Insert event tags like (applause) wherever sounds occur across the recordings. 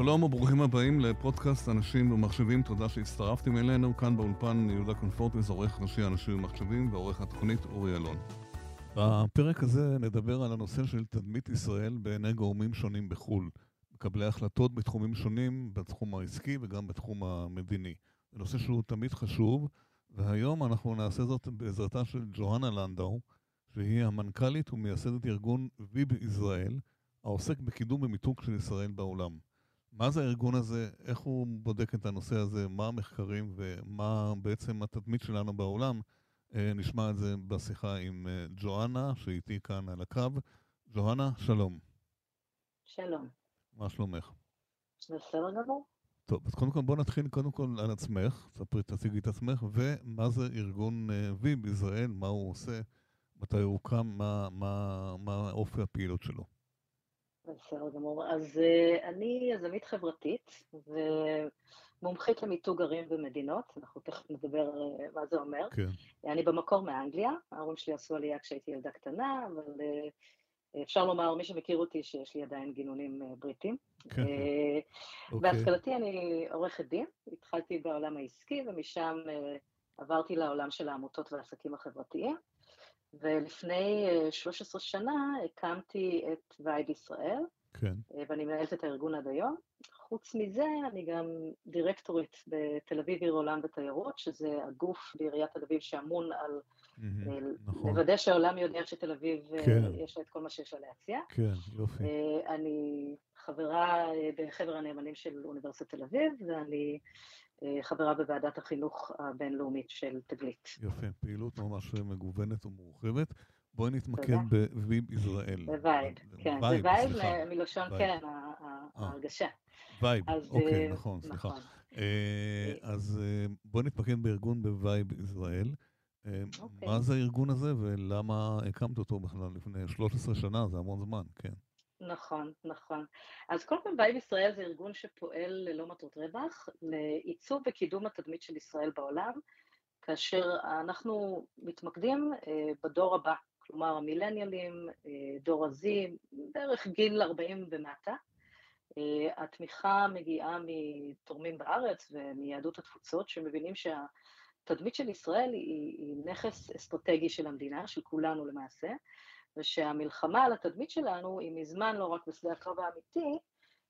שלום וברוכים הבאים לפודקאסט אנשים ומחשבים, תודה שהצטרפתם אלינו. כאן באולפן יהודה קונפורטס, עורך ראשי אנשים ומחשבים ועורך התוכנית אורי אלון. בפרק הזה נדבר על הנושא של תדמית ישראל בעיני גורמים שונים בחו"ל, מקבלי החלטות בתחומים שונים, בתחום העסקי וגם בתחום המדיני. זה נושא שהוא תמיד חשוב, והיום אנחנו נעשה זאת בעזרתה של ג'והנה לנדאו, שהיא המנכ"לית ומייסדת ארגון ויב ישראל, העוסק בקידום ומיתוג של ישראל בעולם. מה זה הארגון הזה, איך הוא בודק את הנושא הזה, מה המחקרים ומה בעצם התדמית שלנו בעולם. אה, נשמע את זה בשיחה עם אה, ג'ואנה, שאיתי כאן על הקו. ג'ואנה, שלום. שלום. מה שלומך? בסדר גמור. טוב, אז קודם כל בוא נתחיל קודם כל על עצמך, ספרי, תציגי את עצמך, ומה זה ארגון וי אה, בישראל, מה הוא עושה, מתי הוא הוקם, מה, מה, מה אופי הפעילות שלו. בסדר גמור. אז uh, אני יזמית חברתית ומומחית למיתוג ערים ומדינות, אנחנו תכף נדבר uh, מה זה אומר. כן. אני במקור מאנגליה, ההורים שלי עשו עלייה כשהייתי ילדה קטנה, אבל uh, אפשר לומר, מי שמכיר אותי, שיש לי עדיין גינונים בריטים. כן. Uh, אוקיי. בהשכלתי אני עורכת דין, התחלתי בעולם העסקי ומשם עברתי לעולם של העמותות והעסקים החברתיים. ולפני 13 אה, שנה הקמתי את Vibe Israel, כן. אה, ואני מנהלת את הארגון עד היום. חוץ מזה, אני גם דירקטורית בתל אביב עיר עולם ותיירות, שזה הגוף בעיריית תל אביב שאמון על mm-hmm, נכון. לוודא שהעולם יודע שתל אביב כן. יש לה את כל מה שיש לה להציע. כן, יופי. אני חברה בחבר הנאמנים של אוניברסיטת תל אביב, ואני אה, חברה בוועדת החינוך הבינלאומית של תגלית. יפה, פעילות ממש מגוונת ומורחבת. בואי נתמקד ב Vibe Israel. ב Vibe, כן, זה vibe מלשון, כן, אה. ההרגשה. Vibe, אוקיי, אה, נכון, סליחה. נכון. אז בואי נתמקד בארגון ב Vibe Israel. אוקיי. מה זה הארגון הזה ולמה הקמת אותו בכלל לפני 13 שנה? זה המון זמן, כן. נכון, נכון. אז קודם כל Vibe Israel זה ארגון שפועל ללא מטרות רווח, לעיצוב וקידום התדמית של ישראל בעולם, כאשר אנחנו מתמקדים אה, בדור הבא, כלומר המילניאלים, אה, דור ה-Z, בערך גיל 40 ומטה. אה, התמיכה מגיעה מתורמים בארץ ומיהדות התפוצות, שמבינים שהתדמית של ישראל היא נכס אסטרטגי של המדינה, של כולנו למעשה, ושהמלחמה על התדמית שלנו היא מזמן לא רק בשדה הקרב האמיתי,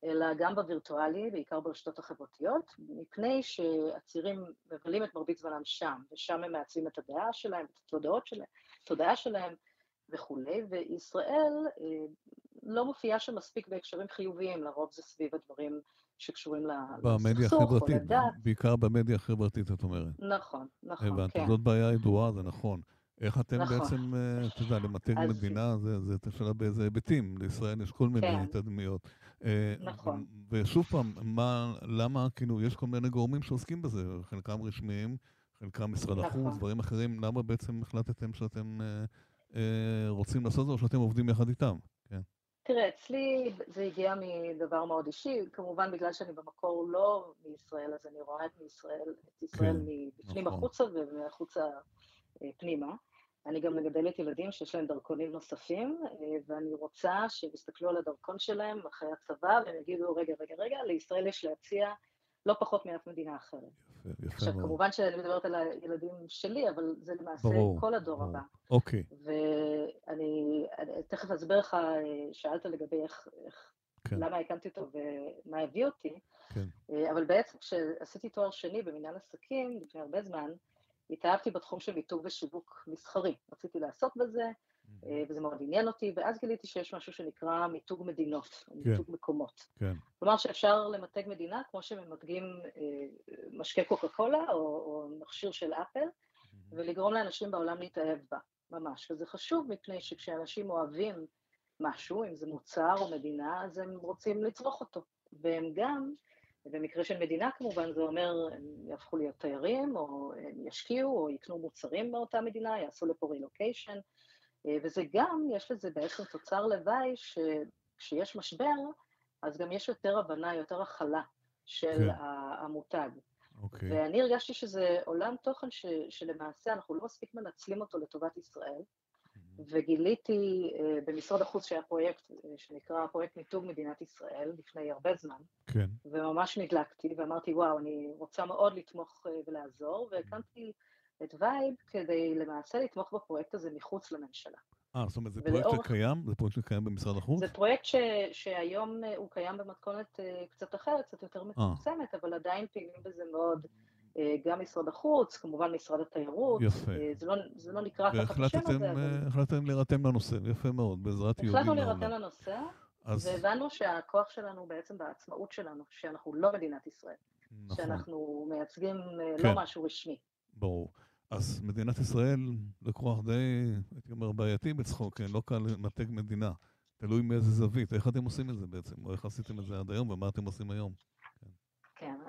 אלא גם בווירטואלי, בעיקר ברשתות החברתיות, מפני שהצעירים מבלים את מרבית זמנם שם, ושם הם מעצבים את הדעה שלהם, את התודעות שלהם, התודעה שלהם וכולי, וישראל אה, לא מופיעה שם מספיק בהקשרים חיוביים, לרוב זה סביב הדברים שקשורים לסכסוך או לדת. בעיקר במדיה החברתית, את אומרת. נכון, נכון, הבנתי, כן. זאת בעיה ידועה, זה נכון. איך אתם נכון. בעצם, אה, אתה יודע, למתג אז... מדינה, זה, זה השאלה באיזה היבטים, לישראל יש כל מיני כן. תדמיות. אה, נכון. ושוב פעם, מה, למה, כאילו, יש כל מיני גורמים שעוסקים בזה, חלקם רשמיים, חלקם משרד נכון. החוץ, דברים אחרים, למה בעצם החלטתם שאתם אה, אה, רוצים לעשות זה, או שאתם עובדים יחד איתם? כן. תראה, אצלי זה הגיע מדבר מאוד אישי, כמובן בגלל שאני במקור לא מישראל, אז אני רואה את מישראל, את ישראל כן, מבפנים נכון. החוצה ומהחוצה פנימה. אני גם מגדלת ילדים שיש להם דרכונים נוספים, אה, ואני רוצה שהם יסתכלו על הדרכון שלהם אחרי הצבא, והם יגידו, רגע, רגע, רגע, לישראל יש להציע לא פחות מאף מדינה אחרת. יפה, יפה עכשיו, מאוד. כמובן שאני מדברת על הילדים שלי, אבל זה למעשה ברור, כל הדור ברור. הבא. אוקיי. ואני תכף אסביר לך, אה, שאלת לגבי איך, איך כן. למה הקמתי אותו ומה הביא אותי, כן. אה, אבל בעצם כשעשיתי תואר שני במנהל עסקים, לפני הרבה זמן, התאהבתי בתחום של מיתוג ושיווק מסחרי, רציתי לעסוק בזה, אה, וזה מאוד עניין אותי, ואז גיליתי שיש משהו שנקרא מיתוג מדינות, או כן. מיתוג מקומות. כן. כלומר שאפשר למתג מדינה כמו שממתגים אה, משקה קוקה קולה, או, או מכשיר של אפל, ולגרום לאנשים בעולם להתאהב בה, ממש. וזה חשוב מפני שכשאנשים אוהבים משהו, אם זה מוצר או מדינה, אז הם רוצים לצרוך אותו. והם גם ובמקרה של מדינה כמובן זה אומר הם יהפכו להיות תיירים, או הם ישקיעו, או יקנו מוצרים באותה מדינה, יעשו לפה רילוקיישן, אה, וזה גם, יש לזה בעצם תוצר לוואי שכשיש משבר, אז גם יש יותר הבנה, יותר הכלה של כן. המותג. Okay. אוקיי. ואני הרגשתי שזה עולם תוכן ש, שלמעשה אנחנו לא מספיק מנצלים אותו לטובת ישראל. וגיליתי uh, במשרד החוץ שהיה פרויקט uh, שנקרא פרויקט מיתוג מדינת ישראל לפני הרבה זמן, כן. וממש נדלקתי ואמרתי, וואו, אני רוצה מאוד לתמוך uh, ולעזור, והקמתי את Vibe כדי למעשה לתמוך בפרויקט הזה מחוץ לממשלה. אה, זאת אומרת, זה ולאור... פרויקט שקיים? זה פרויקט שקיים במשרד החוץ? זה פרויקט ש... שהיום הוא קיים במתכונת קצת אחרת, קצת יותר מצומצמת, אבל עדיין פעילים בזה מאוד. אה, גם משרד החוץ, כמובן משרד התיירות. יפה. אה, זה לא, זה לא נקרא תחת השם הזה. והחלטתם להירתם לנושא, יפה מאוד, בעזרת יהודים החלטנו להירתם לנושא, אז... והבנו שהכוח שלנו בעצם בעצמאות שלנו, שאנחנו לא מדינת ישראל. נכון. שאנחנו מייצגים אה, לא כן. לא משהו רשמי. ברור. אז מדינת ישראל זה כוח די, הייתי אומר, בעייתי בצחוק, כן? לא קל לנתק מדינה. תלוי מאיזה זווית. איך אתם עושים את זה בעצם? או איך עשיתם את זה עד היום, ומה אתם עושים היום?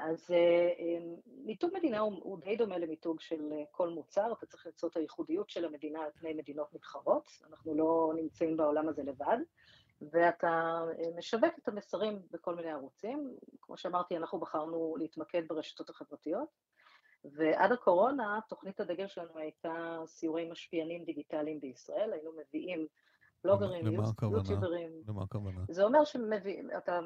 אז מיתוג מדינה הוא, די דומה למיתוג של כל מוצר, אתה צריך למצוא את הייחודיות של המדינה על פני מדינות מתחרות, אנחנו לא נמצאים בעולם הזה לבד, ואתה משווק את המסרים בכל מיני ערוצים, כמו שאמרתי, אנחנו בחרנו להתמקד ברשתות החברתיות, ועד הקורונה, תוכנית הדגל שלנו הייתה סיורי משפיענים דיגיטליים בישראל, היינו מביאים בלוגרים, יוטיוברים. למה הכוונה? זה אומר שאתה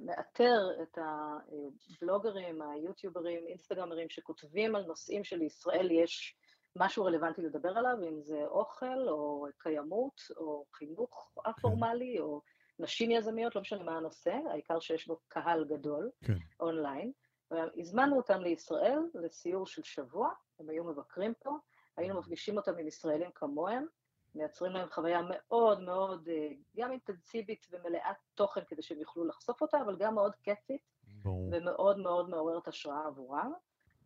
מאתר את הבלוגרים, היוטיוברים, אינסטגרמרים שכותבים על נושאים שלישראל יש משהו רלוונטי לדבר עליו, אם זה אוכל או קיימות או חינוך הפורמלי כן. או נשים יזמיות, לא משנה מה הנושא, העיקר שיש בו קהל גדול כן. אונליין. והזמנו אותם לישראל לסיור של שבוע, הם היו מבקרים פה, היינו מפגישים אותם עם ישראלים כמוהם, מייצרים להם חוויה מאוד מאוד, אה, גם אינטנסיבית ומלאת תוכן כדי שהם יוכלו לחשוף אותה, אבל גם מאוד כיפית, ומאוד מאוד מעוררת השראה עבורם.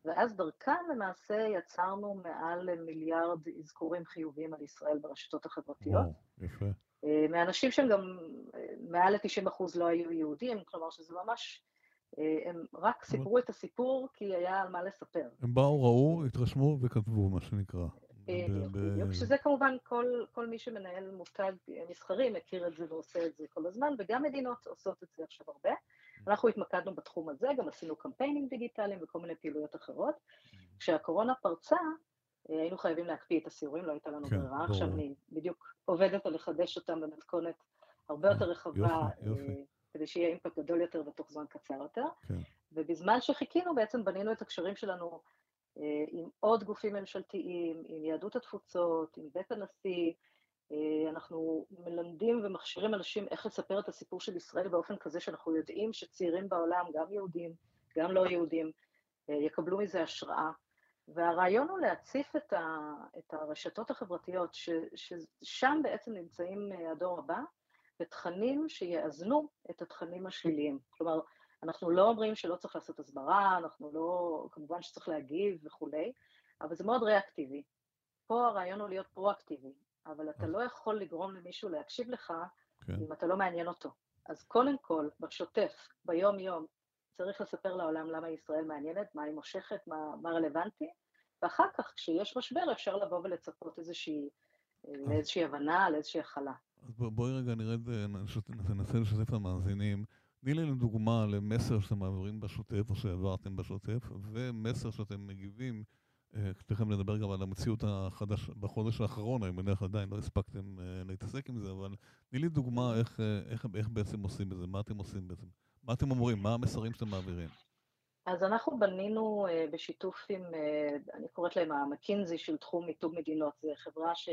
ואז דרכן למעשה יצרנו מעל מיליארד אזכורים חיוביים על ישראל ברשתות החברתיות. וואו, יפה. אה, מאנשים שהם גם אה, מעל ל-90% לא היו יהודים, כלומר שזה ממש, הם רק סיפרו את הסיפור כי היה על מה לספר. הם באו, ראו, התרשמו וכתבו, מה שנקרא. בדיוק, בדיוק, שזה כמובן כל, כל מי שמנהל מותג מסחרי מכיר את זה ועושה את זה כל הזמן, וגם מדינות עושות את זה עכשיו הרבה. אנחנו התמקדנו בתחום הזה, גם עשינו קמפיינים דיגיטליים וכל מיני פעילויות אחרות. כשהקורונה פרצה, אה, היינו חייבים להקפיא את הסיורים, לא הייתה לנו כן, ברירה. עכשיו אני בדיוק עובדת על לחדש אותם במתכונת הרבה יותר רחבה, יופי, יופי. אה, כדי שיהיה אימפקט גדול יותר בתוך זמן קצר יותר. כן. ובזמן שחיכינו בעצם בנינו את הקשרים שלנו אה, עם עוד גופים ממשלתיים, עם יהדות התפוצות, עם בית הנשיא, אה, אנחנו מלמדים ומכשירים אנשים איך לספר את הסיפור של ישראל באופן כזה שאנחנו יודעים שצעירים בעולם, גם יהודים, גם לא יהודים, אה, יקבלו מזה השראה. והרעיון הוא להציף את, ה, את הרשתות החברתיות, ש, ששם בעצם נמצאים הדור הבא, בתכנים שיאזנו את התכנים השליליים. כלומר, אנחנו לא אומרים שלא צריך לעשות הסברה, אנחנו לא, כמובן שצריך להגיב וכולי, אבל זה מאוד ריאקטיבי. פה הרעיון הוא להיות פרואקטיבי, אבל אתה לא יכול לגרום למישהו להקשיב לך כן. אם אתה לא מעניין אותו. אז קודם כל, בשוטף, ביום-יום, צריך לספר לעולם למה ישראל מעניינת, מה היא מושכת, מה, מה רלוונטי, ואחר כך, כשיש משבר, אפשר לבוא ולצפות איזושהי, לאיזושהי הבנה, לאיזושהי הכלה. אז בואי רגע נרד, ננסה לשתף את המאזינים. תני לי דוגמה למסר שאתם מעבירים בשוטף או שהעברתם בשוטף, ומסר שאתם מגיבים, אה, תכף נדבר גם על המציאות החדש בחודש האחרון, אני מניח עדיין לא הספקתם אה, להתעסק עם זה, אבל תני לי דוגמה איך, אה, איך, איך בעצם עושים את זה, מה אתם עושים בעצם, מה אתם אומרים, מה המסרים שאתם מעבירים. אז אנחנו בנינו בשיתוף עם, אני קוראת להם המקינזי של תחום מיתוג מדינות, זו חברה ש...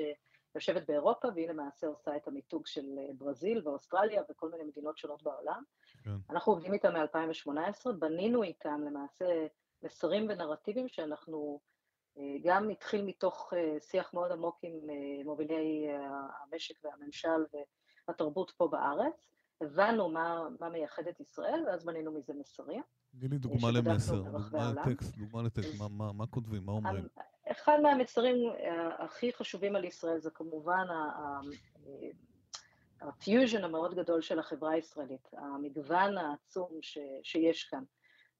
יושבת באירופה, והיא למעשה עושה את המיתוג של ברזיל ואוסטרליה וכל מיני מדינות שונות בעולם. כן. אנחנו עובדים איתם מ-2018, בנינו איתם למעשה מסרים ונרטיבים שאנחנו, אה, גם התחיל מתוך אה, שיח מאוד עמוק עם אה, מובילי המשק והממשל והתרבות פה בארץ, הבנו מה, מה מייחד את ישראל, ואז בנינו מזה מסרים. תני לי דוגמה למסר, דוגמה לטקסט, דוגמה לטקסט, מה, מה, מה כותבים, מה אומרים? אחד מהמסרים הכי חשובים על ישראל זה כמובן הפיוז'ן המאוד גדול של החברה הישראלית, המגוון העצום ש, שיש כאן.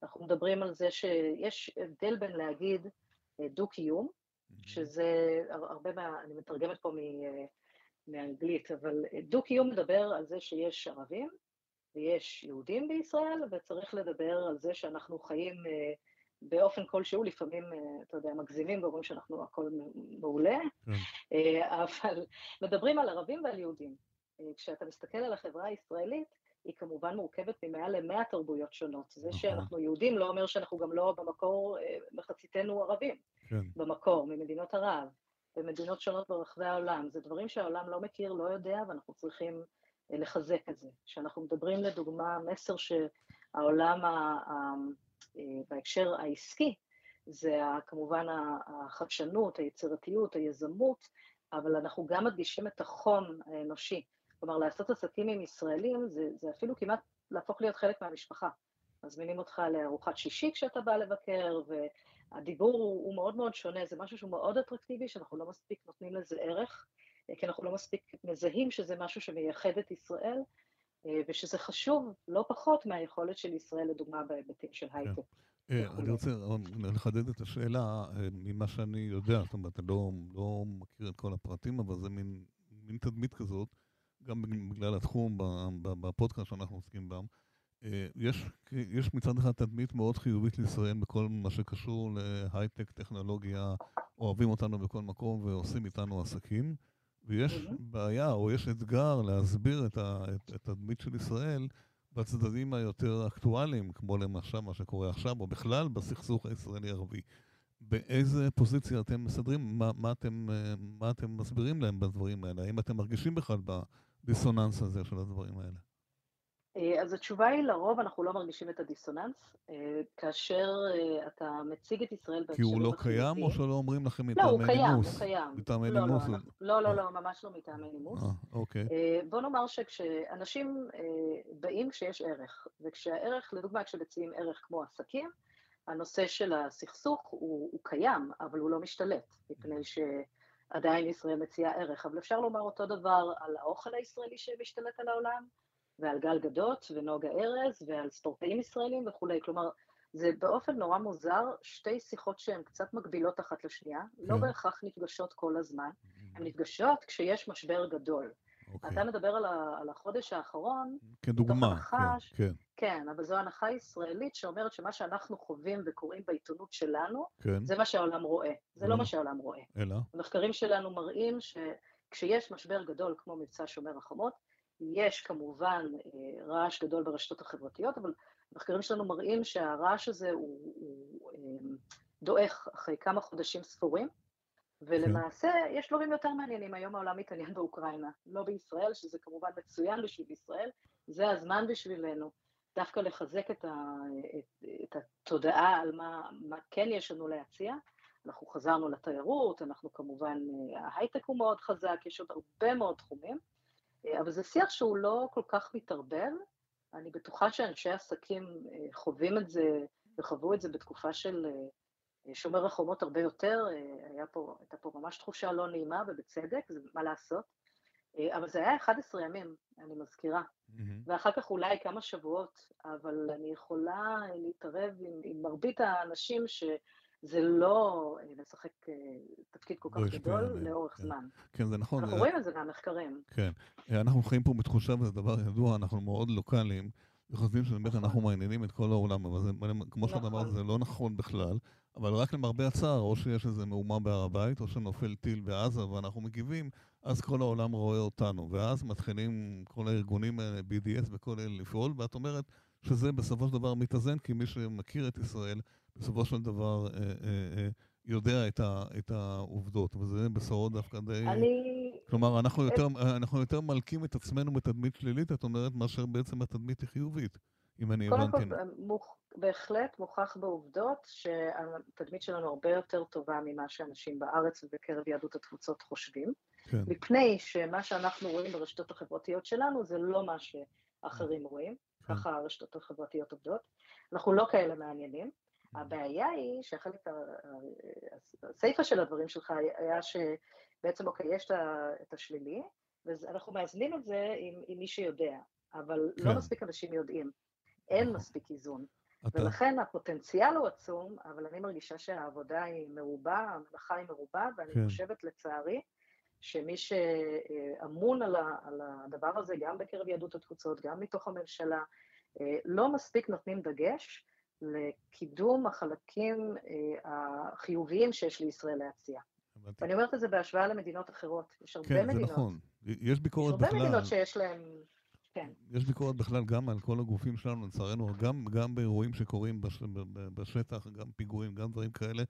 אנחנו מדברים על זה שיש הבדל בין להגיד אה, דו-קיום, שזה הרבה מה... אני מתרגמת פה מ, אה, מאנגלית, אבל דו-קיום מדבר על זה שיש ערבים ויש יהודים בישראל, וצריך לדבר על זה שאנחנו חיים אה, באופן כלשהו, לפעמים, אתה יודע, מגזימים ואומרים שאנחנו הכל מעולה, כן. אבל מדברים על ערבים ועל יהודים. כשאתה מסתכל על החברה הישראלית, היא כמובן מורכבת ממעל למאה תרבויות שונות. זה נכון. שאנחנו יהודים לא אומר שאנחנו גם לא במקור, מחציתנו ערבים. כן. במקור, ממדינות ערב, במדינות שונות ברחבי העולם. זה דברים שהעולם לא מכיר, לא יודע, ואנחנו צריכים לחזק את זה. כשאנחנו מדברים לדוגמה, מסר שהעולם ה, בהקשר העסקי, זה כמובן החדשנות, היצירתיות, היזמות, אבל אנחנו גם מדגישים את החום האנושי. כלומר, לעשות עסקים עם ישראלים זה, זה אפילו כמעט להפוך להיות חלק מהמשפחה. מזמינים אותך לארוחת שישי כשאתה בא לבקר, והדיבור הוא, הוא מאוד מאוד שונה, זה משהו שהוא מאוד אטרקטיבי, שאנחנו לא מספיק נותנים לזה ערך. כי אנחנו לא מספיק מזהים שזה משהו שמייחד את ישראל, אה, ושזה חשוב לא פחות מהיכולת של ישראל, לדוגמה, בהיבטים של כן. הייטק. אה, אני רוצה לחדד את השאלה אה, ממה שאני יודע, זאת אומרת, אני לא, לא מכיר את כל הפרטים, אבל זה מין, תדמית כזאת, גם בגלל התחום בפודקאסט שאנחנו עוסקים בם. יש, יש מצד אחד תדמית מאוד חיובית לישראל בכל מה שקשור להייטק, טכנולוגיה, אוהבים אותנו בכל מקום ועושים איתנו עסקים. ויש mm-hmm. בעיה, או יש אתגר להסביר את, התדמית של ישראל בצדדים היותר אקטואליים, כמו למשל מה שקורה עכשיו, או בכלל בסכסוך הישראלי-ערבי. באיזה פוזיציה אתם מסדרים, מה, מה, אתם, מה אתם מסבירים להם בדברים האלה? האם אתם מרגישים בכלל בדיסוננס הזה של הדברים האלה? אה, אז התשובה היא, לרוב אנחנו לא מרגישים את הדיסוננס, אה, כאשר אה, אתה מציג את ישראל בהקשרים כי הוא לא קיים, או שלא אומרים לכם מטעמי נימוס? לא, הוא קיים, הוא קיים. מטעמי לא, נימוס? לא, לא, לא, לא, ממש לא מטעמי נימוס. אוקיי. בוא נאמר שכשאנשים באים כשיש ערך, וכשהערך, לדוגמה, כשמציעים ערך כמו עסקים, הנושא של הסכסוך הוא, הוא קיים, אבל הוא לא משתלט, מפני שעדיין ישראל מציעה ערך. אבל אפשר לומר אותו דבר על האוכל הישראלי שמשתלט על העולם, ועל גל גדות ונוגה ארז ועל ספורטאים ישראלים וכולי. כלומר, זה באופן נורא מוזר, שתי שיחות שהן קצת מקבילות אחת לשנייה, לא כן. לא בהכרח נפגשות כל הזמן, הן נפגשות כשיש משבר גדול. Okay. אוקיי. אתה מדבר על, ה, על החודש האחרון, כדוגמה, הנחה, כן, כן. כן, אבל זו הנחה ישראלית שאומרת שמה שאנחנו חווים וקוראים בעיתונות שלנו, כן. זה מה שהעולם רואה, זה לא מה שהעולם רואה. אלא? המחקרים שלנו מראים שכשיש משבר גדול כמו מבצע שומר החומות, יש כמובן אה, רעש גדול ברשתות החברתיות, אבל המחקרים שלנו מראים שהרעש הזה הוא, הוא אה, דועך אחרי כמה חודשים ספורים, ולמעשה יש דברים יותר מעניינים. היום העולם מתעניין באוקראינה, לא בישראל, שזה כמובן מצוין בשביל ישראל, זה הזמן בשבילנו דווקא לחזק את, ה, את, את התודעה על מה, מה כן יש לנו להציע. אנחנו חזרנו לתיירות, אנחנו כמובן, אה, ההייטק הוא מאוד חזק, יש עוד הרבה מאוד תחומים. אה, אבל זה שיח שהוא לא כל כך מתערבב. אני בטוחה שאנשי עסקים אה, חווים את זה וחוו את זה בתקופה של אה, שומר החומות הרבה יותר, היה פה, הייתה פה ממש תחושה לא נעימה, ובצדק, זה מה לעשות. אבל זה היה 11 ימים, אני מזכירה. Mm-hmm. ואחר כך אולי כמה שבועות, אבל אני יכולה להתערב עם, עם מרבית האנשים ש... זה לא אה, לשחק אה, תפקיד כל כך לא גדול לאורך כן. זמן. כן, זה נכון. אנחנו רואים את זה מהמחקרים. כן. אה, אנחנו חיים פה בתחושה, וזה דבר ידוע, אנחנו מאוד לוקאליים, וחושבים שבאמת נכון. אנחנו מעניינים את כל העולם, אבל זה, כמו שאת אמרת, נכון. זה לא נכון בכלל. אבל רק למרבה הצער, או שיש איזה מהומה בהר הבית, או שנופל טיל בעזה ואנחנו מגיבים, אז כל העולם רואה אותנו. ואז מתחילים כל הארגונים האלה, BDS וכל אלה לפעול, ואת אומרת שזה בסופו של דבר מתאזן, כי מי שמכיר את ישראל, בסופו של דבר אה, אה, אה, יודע את, ה, את העובדות, וזה בשורות דווקא די... אני... כלומר, אנחנו יותר, אנחנו יותר מלקים את עצמנו בתדמית שלילית, את אומרת, מאשר בעצם התדמית היא חיובית, אם אני הבנתי. קודם כל, מוכ... בהחלט מוכח בעובדות שהתדמית שלנו הרבה יותר טובה ממה שאנשים בארץ ובקרב יהדות התפוצות חושבים, כן. מפני שמה שאנחנו רואים ברשתות החברתיות שלנו זה לא מה שאחרים רואים, כן. ככה הרשתות החברתיות עובדות. אנחנו לא כאלה מעניינים. הבעיה היא שהחלק, הסיפה של הדברים שלך היה שבעצם, אוקיי, יש את השלילי, ואנחנו מאזנים את זה עם, עם מי שיודע, אבל לא כן. לא מספיק אנשים יודעים. אין נכון. מספיק איזון. אתה... ולכן הפוטנציאל הוא עצום, אבל אני מרגישה שהעבודה היא מרובה, המלאכה היא מרובה, ואני כן. חושבת לצערי, שמי שאמון על, על הדבר הזה, גם בקרב יהדות התפוצות, גם מתוך הממשלה, לא מספיק נותנים דגש לקידום החלקים החיוביים שיש לישראל להציע. ואני אומרת את זה בהשוואה למדינות אחרות. יש הרבה כן, מדינות. כן, זה נכון. יש ביקורת בכלל. יש הרבה מדינות שיש להן... כן. יש ביקורת בכלל גם על כל הגופים שלנו, לצערנו, גם, גם באירועים שקורים בש, בשטח, גם פיגועים, גם דברים כאלה,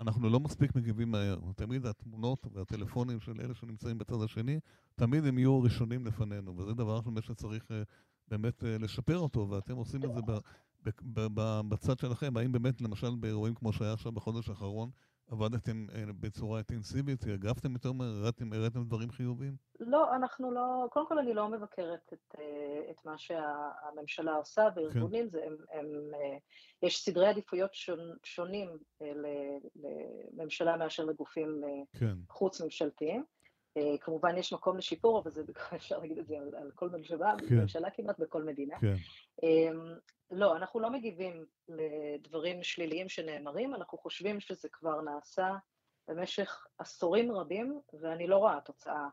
אנחנו לא מספיק מגיבים מהר. תמיד התמונות והטלפונים של אלה שנמצאים בצד השני, תמיד הם יהיו ראשונים לפנינו, וזה דבר שצריך אה, באמת אה, לשפר אותו, ואתם עושים את זה בצד שלכם. האם באמת, למשל, באירועים כמו שהיה עכשיו בחודש האחרון, עבדתם אה, בצורה אינטנסיבית, הגבתם יותר מהר, הראיתם, דברים חיוביים? לא, אנחנו לא, קודם כל אני לא מבקרת את, אה, את מה שהממשלה עושה בארגונים, כן. זה, הם, הם, אה, יש סדרי עדיפויות שונ, שונים לממשלה מאשר לגופים כן. חוץ-ממשלתיים. כמובן יש מקום לשיפור, אבל זה, (laughs) אפשר להגיד את זה על, על כל ממשלה, כן. ממשלה כמעט בכל מדינה. כן. אמ, לא, אנחנו לא מגיבים לדברים שליליים שנאמרים, אנחנו חושבים שזה כבר נעשה במשך עשורים רבים, ואני לא רואה תוצאה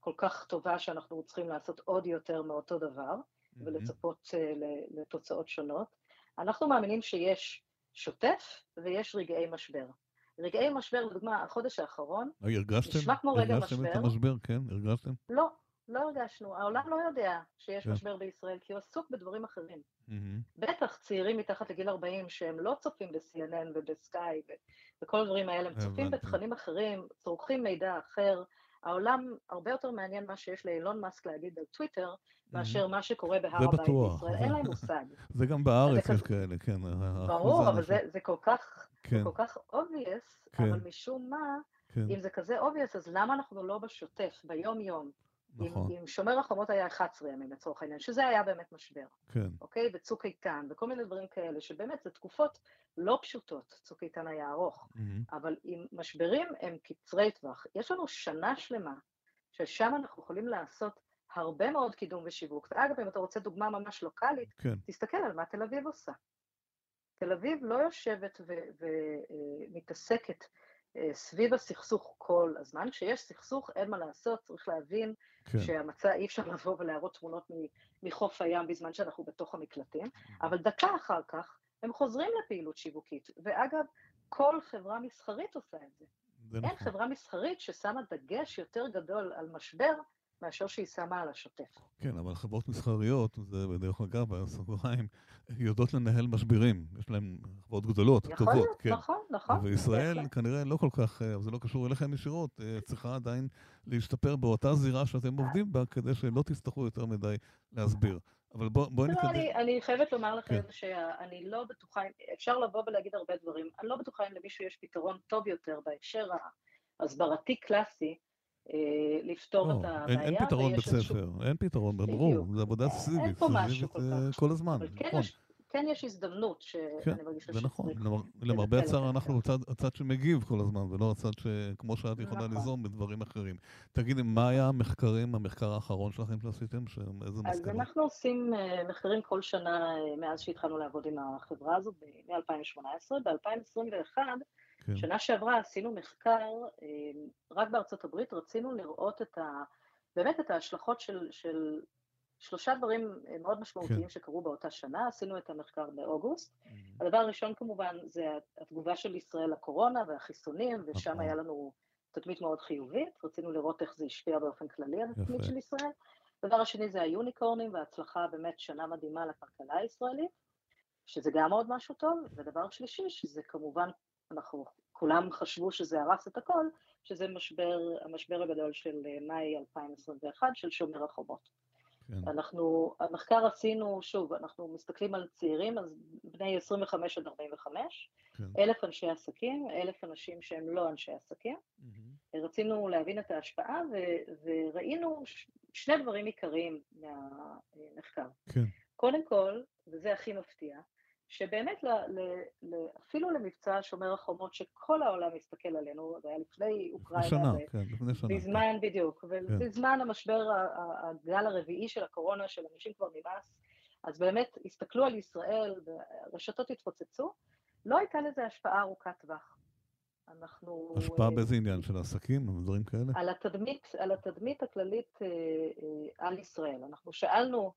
כל כך טובה שאנחנו צריכים לעשות עוד יותר מאותו דבר, mm-hmm. ולצפות uh, לתוצאות שונות. אנחנו מאמינים שיש שוטף ויש רגעי משבר. רגעי משבר, לדוגמה, החודש האחרון, הרגשתם? נשמע כמו רגע משבר. הרגשתם את המשבר, כן? הרגשתם? לא, לא הרגשנו, העולם לא יודע שיש כן. משבר בישראל, כי הוא עסוק בדברים אחרים. Mm-hmm. בטח צעירים מתחת לגיל 40 שהם לא צופים ב-CNN ובסקאי וכל הדברים האלה, הם צופים בתכנים אחרים, צורכים מידע אחר. העולם הרבה יותר מעניין מה שיש לאילון מאסק להגיד על טוויטר, מאשר מה שקורה בהר הבית בישראל. אין להם מושג. (laughs) זה גם בארץ יש כאלה, כן. ברור, אבל זה כל כך, כן. כל כך obvious, כן. אבל משום מה, כן. אם זה כזה obvious, אז למה אנחנו לא בשוטף, ביום-יום, נכון. עם, עם שומר החומות היה 11 ימים לצורך העניין, שזה היה באמת משבר. כן. אוקיי? וצוק איתן, וכל מיני דברים כאלה, שבאמת זה תקופות לא פשוטות, צוק איתן היה ארוך, mm-hmm. אבל עם משברים הם קצרי טווח. יש לנו שנה שלמה, ששם אנחנו יכולים לעשות הרבה מאוד קידום ושיווק. ואגב, אם אתה רוצה דוגמה ממש לוקאלית, כן. תסתכל על מה תל אביב עושה. תל אביב לא יושבת ומתעסקת אה, סביב הסכסוך כל הזמן. כשיש סכסוך, אין מה לעשות, צריך להבין כן. שהמצע, אי אפשר לבוא ולהראות תמונות מחוף הים בזמן שאנחנו בתוך המקלטים, אבל דקה אחר כך הם חוזרים לפעילות שיווקית. ואגב, כל חברה מסחרית עושה את זה. זה אין נכון. חברה מסחרית ששמה דגש יותר גדול על משבר מאשר שהיא שמה על השוטף. כן, אבל חברות מסחריות, זה בדרך אגב, בסוגריים, יודעות לנהל משברים. יש להן חברות גדולות, יכול טובות. יכול להיות, כן. נכון, נכון. וישראל כנראה לא כל כך, אה, זה לא קשור אליכם ישירות, אה, צריכה עדיין להשתפר באותה זירה שאתם עובדים בה, כדי שלא תצטרכו יותר מדי להסביר. אבל בואי בוא לא, נתקדם. אני, אני חייבת לומר לכם כן. שאני לא בטוחה, אפשר לבוא ולהגיד הרבה דברים, אני לא בטוחה אם למישהו יש פתרון טוב יותר בהקשר ההסברתי קלאסי, לפתור לא, את הבעיה. אין, פתרון בית ספר, אין פתרון, ברור, זה עבודה סיזיפית, אין פה משהו כל כך. כל הזמן, כן נכון. כן יש הזדמנות שאני כן, מרגישה שצריך... זה נכון, למרבה הצער אנחנו הצד, שמגיב כל הזמן, ולא הצד שכמו שאת יכולה נכון. ליזום בדברים אחרים. תגידי, מה היה המחקרים, המחקר האחרון שלכם שעשיתם? איזה מסקנות? אז אנחנו עושים אה, מחקרים כל שנה אה, מאז שהתחלנו לעבוד עם החברה הזו, מ-2018. ב-2021 כן. שנה שעברה עשינו מחקר, אה, רק בארצות הברית, רצינו לראות את ה... באמת את ההשלכות של, של שלושה דברים אה, מאוד משמעותיים כן. שקרו באותה שנה, עשינו את המחקר באוגוסט. Mm-hmm. הדבר הראשון כמובן זה התגובה של ישראל לקורונה והחיסונים, ושם נכון. היה לנו תדמית מאוד חיובית, רצינו לראות איך זה השפיע באופן כללי על התדמית של ישראל. הדבר השני זה היוניקורנים וההצלחה באמת שנה מדהימה לכלכלה הישראלית, שזה גם עוד משהו טוב, ודבר שלישי, שזה כמובן אנחנו, כולם חשבו שזה הרס את הכל, שזה משבר, המשבר הגדול של אה, מאי 2021 של שומר החומות. כן. אנחנו, המחקר עשינו, שוב, אנחנו מסתכלים על צעירים, אז בני 25 עד 45, כן. אלף אנשי עסקים, אלף אנשים שהם לא אנשי עסקים. Mm-hmm. רצינו להבין את ההשפעה ו- וראינו ש- שני דברים עיקריים מהמחקר. כן. קודם כל, וזה הכי מפתיע, שבאמת ל, ל, ל, אפילו למבצע שומר החומות, שכל העולם מסתכל עלינו, זה היה לפני אוקראינה. שנה, ו... כן, לפני שנה. בזמן, כן. בדיוק, ובזמן כן. המשבר, הגל הרביעי של הקורונה, של אנשים כבר נמאס, אז באמת הסתכלו על ישראל, והרשתות התפוצצו, לא הייתה לזה השפעה ארוכת טווח. אנחנו... השפעה uh, באיזה עניין? של עסקים? או דברים כאלה? על התדמית, על התדמית הכללית uh, uh, על ישראל. אנחנו שאלנו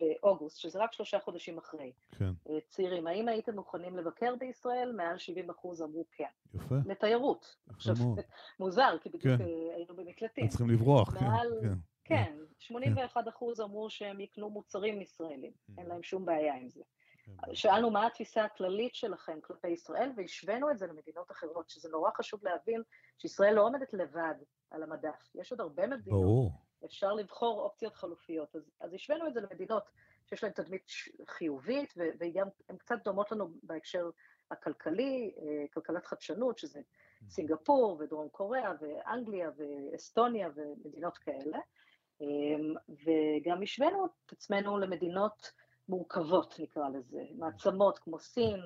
באוגוסט, שזה רק שלושה חודשים אחרי. כן. צעירים, האם הייתם מוכנים לבקר בישראל? מעל 70 אחוז אמרו כן. יפה. לתיירות. יפה עכשיו, מאוד. (laughs) מוזר, כי בדיוק כן. היינו במקלטים. צריכים לברוח, כן, מעל- כן. כן, 81 אחוז אמרו שהם יקנו מוצרים ישראלים, אין להם שום בעיה עם זה. כן. שאלנו מה התפיסה הכללית שלכם כלפי ישראל, והשווינו את זה למדינות אחרות, שזה נורא חשוב להבין שישראל לא עומדת לבד על המדף. יש עוד הרבה מדינות, ברור. אפשר לבחור אופציות חלופיות. אז, אז השווינו את זה למדינות שיש להן תדמית חיובית, ו- וגם הן קצת דומות לנו בהקשר הכלכלי, אה, כלכלת חדשנות, שזה סינגפור ודרום קוריאה ואנגליה ואסטוניה ומדינות כאלה. אמ, וגם השווינו את עצמנו למדינות מורכבות, נקרא לזה, מעצמות כמו סין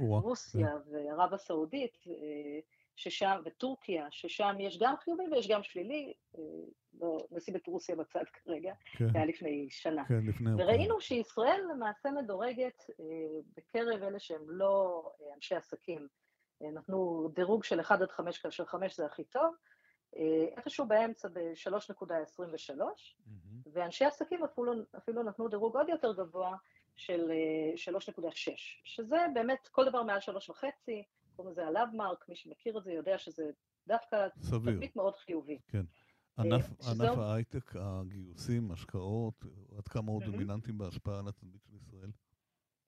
ורוסיה וערב הסעודית, אה, ששם, וטורקיה, ששם יש גם חיובי ויש גם שלילי, אה, לא נשים את רוסיה בצד כרגע, כן, זה היה לפני שנה. כן, לפני... וראינו שישראל למעשה מדורגת אה, בקרב אלה שהם לא אה, אנשי עסקים. נתנו דירוג של 1 עד 5, כאשר 5 זה הכי טוב, איפשהו באמצע ב-3.23, מהמם. ואנשי עסקים אפילו, אפילו נתנו דירוג עוד יותר גבוה של אה, 3.6, שזה באמת כל דבר מעל 3.5, קוראים לזה הלאבמרק, מי שמכיר את זה יודע שזה דווקא סביר. תדמית מאוד חיובי. ענף שזה- ענף ההייטק, הגיוסים, השקעות, עד כמה הוא מהמם. דומיננטיים בהשפעה על התדמית של ישראל?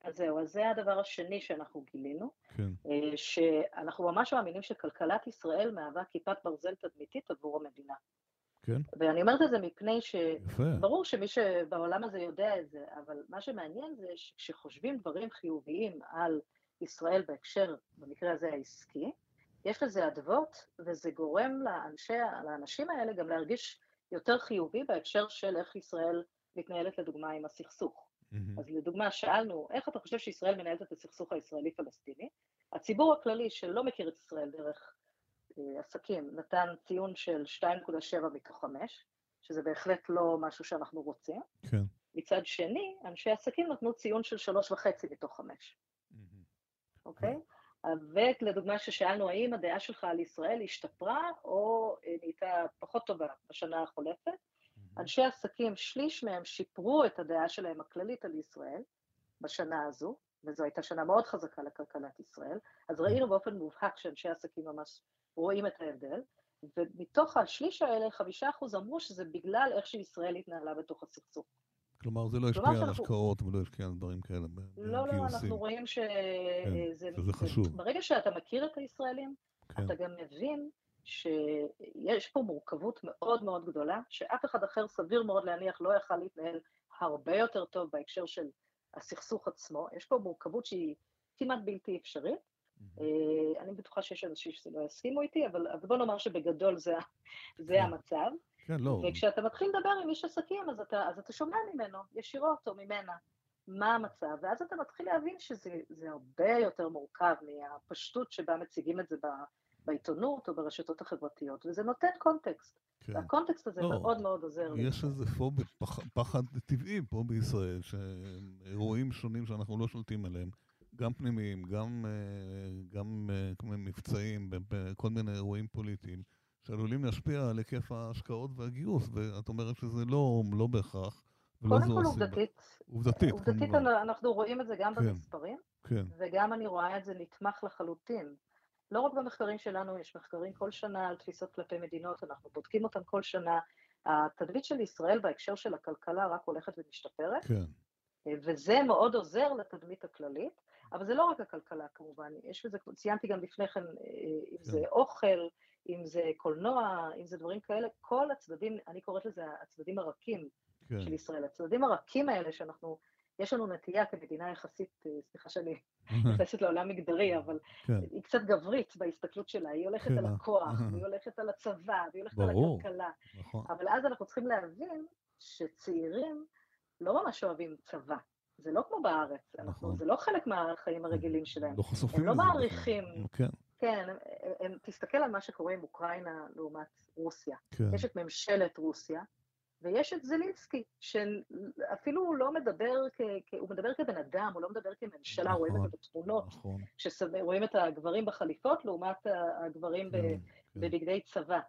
אז זהו, אז זה הדבר השני שאנחנו גילינו. כן, אה, שאנחנו ממש מאמינים שכלכלת ישראל מהווה כיפת ברזל תדמיתית עבור המדינה. כן, ואני אומרת את זה מפני יפה. שברור שמי שבעולם הזה יודע את זה, אבל מה שמעניין זה שכשחושבים דברים חיוביים על ישראל בהקשר, במקרה הזה העסקי, יש לזה אדוות, וזה גורם לאנשי, לאנשים האלה גם להרגיש יותר חיובי בהקשר של איך ישראל מתנהלת לדוגמה עם הסכסוך. מהמם. אז לדוגמה, שאלנו, איך אתה חושב שישראל מנהלת את הסכסוך הישראלי-פלסטיני? הציבור הכללי שלא מכיר את ישראל דרך אה, עסקים נתן ציון של 2.7 מתוך 5, שזה בהחלט לא משהו שאנחנו רוצים. כן. מצד שני, אנשי עסקים נתנו ציון של 3.5 מתוך 5, מהמם. אוקיי? ולדוגמה ששאלנו, האם הדעה שלך על ישראל השתפרה או אה, נהייתה פחות טובה בשנה החולפת? אנשי עסקים, שליש מהם שיפרו את הדעה שלהם הכללית על ישראל בשנה הזו, וזו הייתה שנה מאוד חזקה לכלכלת ישראל, אז ראינו באופן מובהק שאנשי עסקים ממש רואים את ההבדל, ומתוך השליש האלה, חמישה אחוז אמרו שזה בגלל איך שישראל התנהלה בתוך הסכסוך. כלומר, זה לא השפיע על שאנחנו- השקעות ולא השפיע על דברים כאלה, לא, לא. אנחנו רואים שזה... כן, שזה חשוב. ברגע שאתה מכיר את הישראלים, כן, אתה גם מבין שיש פה מורכבות מאוד מאוד גדולה, שאף אחד אחר סביר מאוד להניח לא יכל להתנהל הרבה יותר טוב בהקשר של הסכסוך עצמו. יש פה מורכבות שהיא כמעט בלתי אפשרית. אה, אני בטוחה שיש אנשים שלא יסכימו איתי, אבל, אבל בוא נאמר שבגדול זה כן. המצב. כן, לא, וכשאתה מתחיל לדבר עם איש עסקים, אז אתה, אז אתה שומע ממנו, ישירות או ממנה, מה המצב, ואז אתה מתחיל להבין שזה זה הרבה יותר מורכב מהפשטות שבה מציגים את זה ב, בעיתונות או ברשתות החברתיות, וזה נותן קונטקסט. כן. והקונטקסט הזה לא, מאוד מאוד עוזר לי. יש איזה פוביה, פח, פחד טבעי פה בישראל, שאירועים שונים שאנחנו לא שולטים עליהם, גם פנימיים, גם, אה, גם אה, כמו מבצעים, בכל מיני אירועים פוליטיים, שעלולים להשפיע על היקף ההשקעות והגיוס, ואת אומרת שזה לא, לא בהכרח, ולא קודם זו כל הסיבה. עובדתית, עובדתית, עובדתית כמובן. אנחנו רואים את זה גם כן. במספרים, כן, וגם אני רואה את זה נתמך לחלוטין. לא רק במחקרים שלנו, יש מחקרים כל שנה על תפיסות כלפי מדינות, אנחנו בודקים אותם כל שנה. התדמית של ישראל בהקשר של הכלכלה רק הולכת ומשתפרת, כן, וזה מאוד עוזר לתדמית הכללית, אבל זה לא רק הכלכלה כמובן, יש בזה, ציינתי גם לפני כן, אה, אם זה כן. אוכל, אם זה קולנוע, אם זה דברים כאלה, כל הצדדים, אני קוראת לזה הצדדים הרכים כן, של ישראל. הצדדים הרכים האלה שאנחנו, יש לנו נטייה כמדינה יחסית, אה, סליחה שאני (laughs) נכנסת לעולם מגדרי, אבל כן, היא קצת גברית בהסתכלות שלה, היא הולכת כן, על. הכוח, (laughs) והיא הולכת על הצבא, והיא הולכת ברור. על הכלכלה. נכון. אבל אז אנחנו צריכים להבין שצעירים לא ממש אוהבים צבא. זה לא כמו בארץ, אנחנו, נכון. זה לא חלק מהחיים הרגילים שלהם. לא חשופים הם לא לזה. מעריכים. כן, כן, הם, הם, תסתכל על מה שקורה עם אוקראינה לעומת רוסיה. כן, יש את ממשלת רוסיה, ויש את זלינסקי, שאפילו לא מדבר, כ, כ, הוא מדבר כבן אדם, הוא לא מדבר כממשלה, רואים את נכון, זה בתמונות, נכון. שרואים את הגברים בחליפות לעומת הגברים ב, כן, כן. בבגדי צבא.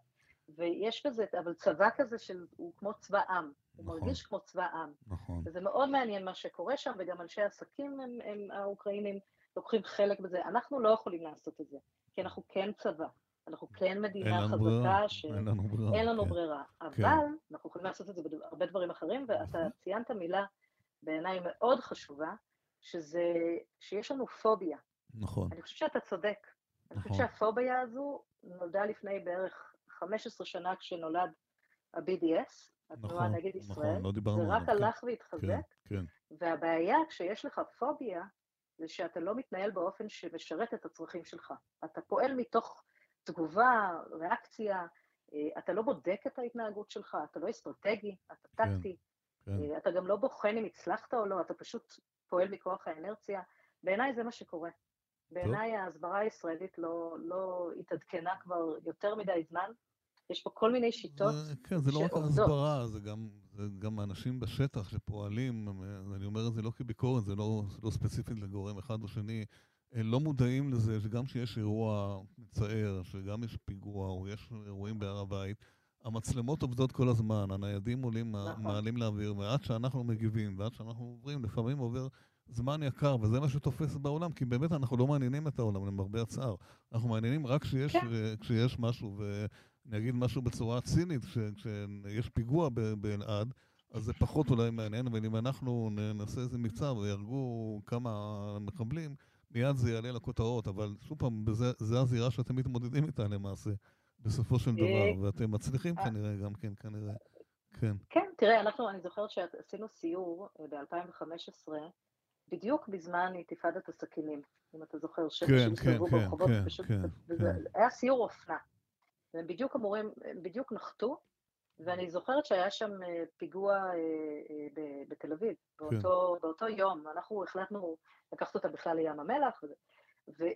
ויש בזה, אבל צבא כזה של, הוא כמו צבא עם, הוא נכון, מרגיש כמו צבא עם. נכון. וזה מאוד מעניין מה שקורה שם, וגם אנשי עסקים הם, הם האוקראינים לוקחים חלק בזה. אנחנו לא יכולים לעשות את זה, כי אנחנו כן צבא. אנחנו כן מדינה חזקה ברירה. ש... אין לנו ברירה. אין לנו כן. ברירה. כן. אבל כן. אנחנו יכולים לעשות את זה בהרבה דברים אחרים, ואתה נכון. ציינת מילה בעיניי מאוד חשובה, שזה שיש לנו פוביה. נכון. אני חושבת שאתה צודק. נכון. אני חושבת נכון. שהפוביה הזו נולדה לפני בערך 15 שנה כשנולד ה-BDS, התנועה נכון, נגד נכון, ישראל. נכון, לא דיברנו. זה רק כן. הלך והתחזק. כן, כן. והבעיה כשיש לך פוביה, זה שאתה לא מתנהל באופן שמשרת את הצרכים שלך. אתה פועל מתוך תגובה, ריאקציה, אה, אתה לא בודק את ההתנהגות שלך, אתה לא אסטרטגי, אתה כן, טקטי, כן, כן. אתה גם לא בוחן אם הצלחת או לא, אתה פשוט פועל מכוח האנרציה. בעיניי זה מה שקורה. בעיניי ההסברה הישראלית לא, לא התעדכנה כבר יותר מדי זמן. יש פה כל מיני שיטות שעובדות. כן, זה לא רק ההסברה, זה גם, זה גם האנשים בשטח שפועלים, אני אומר את זה לא כביקורת, זה לא, לא ספציפית לגורם אחד או שני, לא מודעים לזה שגם כשיש אירוע מצער, שגם יש פיגוע או יש אירועים בהר הבית, המצלמות עובדות כל הזמן, הניידים עולים, נכון. מעלים לאוויר, ועד שאנחנו מגיבים, ועד שאנחנו עוברים, לפעמים עובר זמן יקר, וזה מה שתופס בעולם, כי באמת אנחנו לא מעניינים את העולם, למרבה הצער. אנחנו מעניינים רק כשיש, כן. כשיש משהו, ואני אגיד משהו בצורה צינית, כשיש פיגוע באלעד, אז זה פחות אולי מעניין, אבל אם אנחנו נעשה איזה מבצע ויהרגו כמה מחבלים, מיד זה יעלה לכותרות, אבל שוב פעם, זו הזירה שאתם מתמודדים איתה למעשה, בסופו של דבר, אה, ואתם מצליחים אה. כנראה גם כן, כנראה. כן. כן, תראה, אנחנו, אני זוכרת שעשינו סיור אה, ב-2015, בדיוק בזמן אינתיפאדת הסכינים, אם אתה זוכר, שאנשים כן, כן, כן, ברחובות, כן, פשוט, כן, וזה, כן. היה סיור אופנה. והם בדיוק אמורים, הם בדיוק נחתו, ואני זוכרת שהיה שם פיגוע בתל אביב, באותו, כן. באותו יום, אנחנו החלטנו לקחת אותה בכלל לים המלח,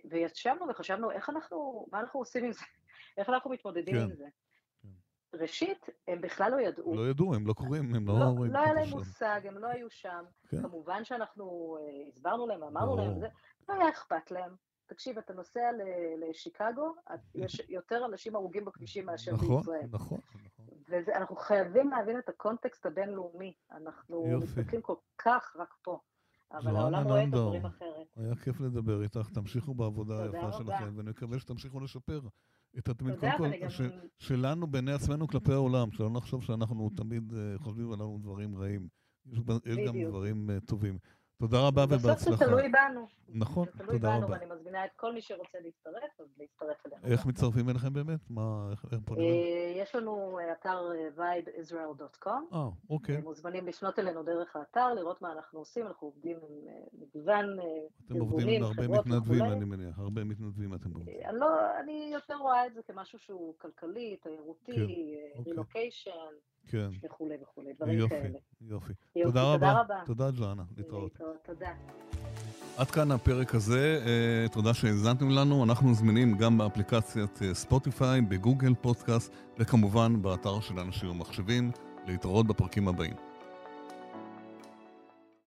וישבנו וחשבנו איך אנחנו, מה אנחנו עושים עם זה, (laughs) איך אנחנו מתמודדים כן. עם זה. כן. ראשית, הם בכלל לא ידעו. לא ידעו, הם לא קוראים, הם לא... לא, לא היה להם מושג, הם לא היו שם. כן. כמובן שאנחנו הסברנו להם, אמרנו לא. להם, זה, לא היה אכפת להם. תקשיב, אתה נוסע לשיקגו, יש יותר אנשים הרוגים בכבישים מאשר נכון, בישראל. נכון, נכון. ואנחנו חייבים להבין את הקונטקסט הבינלאומי. אנחנו מסתכלים כל כך רק פה. אבל העולם רואה את הדברים אחרת. היה כיף לדבר איתך, תמשיכו בעבודה היפה שלכם, ונקווה שתמשיכו לשפר את התמיד, קודם כל, ש, שלנו בעיני עצמנו כלפי העולם, שלא נחשוב שאנחנו תמיד uh, חושבים עלינו דברים רעים. יש, גם דברים uh, טובים. תודה רבה ובהצלחה. בסוף זה תלוי בנו. נכון, תודה רבה. תלוי בנו, ואני מזמינה את כל מי שרוצה להצטרף, אז להצטרף אלינו. איך מצטרפים אליכם באמת? מה, איך, איך פונים? אה, יש לנו אה, אתר אה, vibeisrael.com. אה, אוקיי. מוזמנים לפנות אלינו דרך האתר, לראות מה אנחנו עושים, אנחנו עובדים עם מגוון ארגונים, אתם עובדים עם הרבה מתנדבים, אני מניח, הרבה מתנדבים אתם עובדים. לא, אני יותר רואה את זה כמשהו שהוא כלכלי, תיירותי, רילוקיישן. כן, אוקיי. כן. וכולי וכולי, דברים יופי, כאלה. יופי, יופי. תודה רבה. תודה רבה. תודה, ג'ואנה. להתראות. תודה. עד כאן הפרק הזה, אה, תודה שהאזנתם לנו. אנחנו זמינים גם באפליקציית אה, ספוטיפיי, בגוגל פודקאסט, וכמובן באתר של אנשים ומחשבים. להתראות בפרקים הבאים.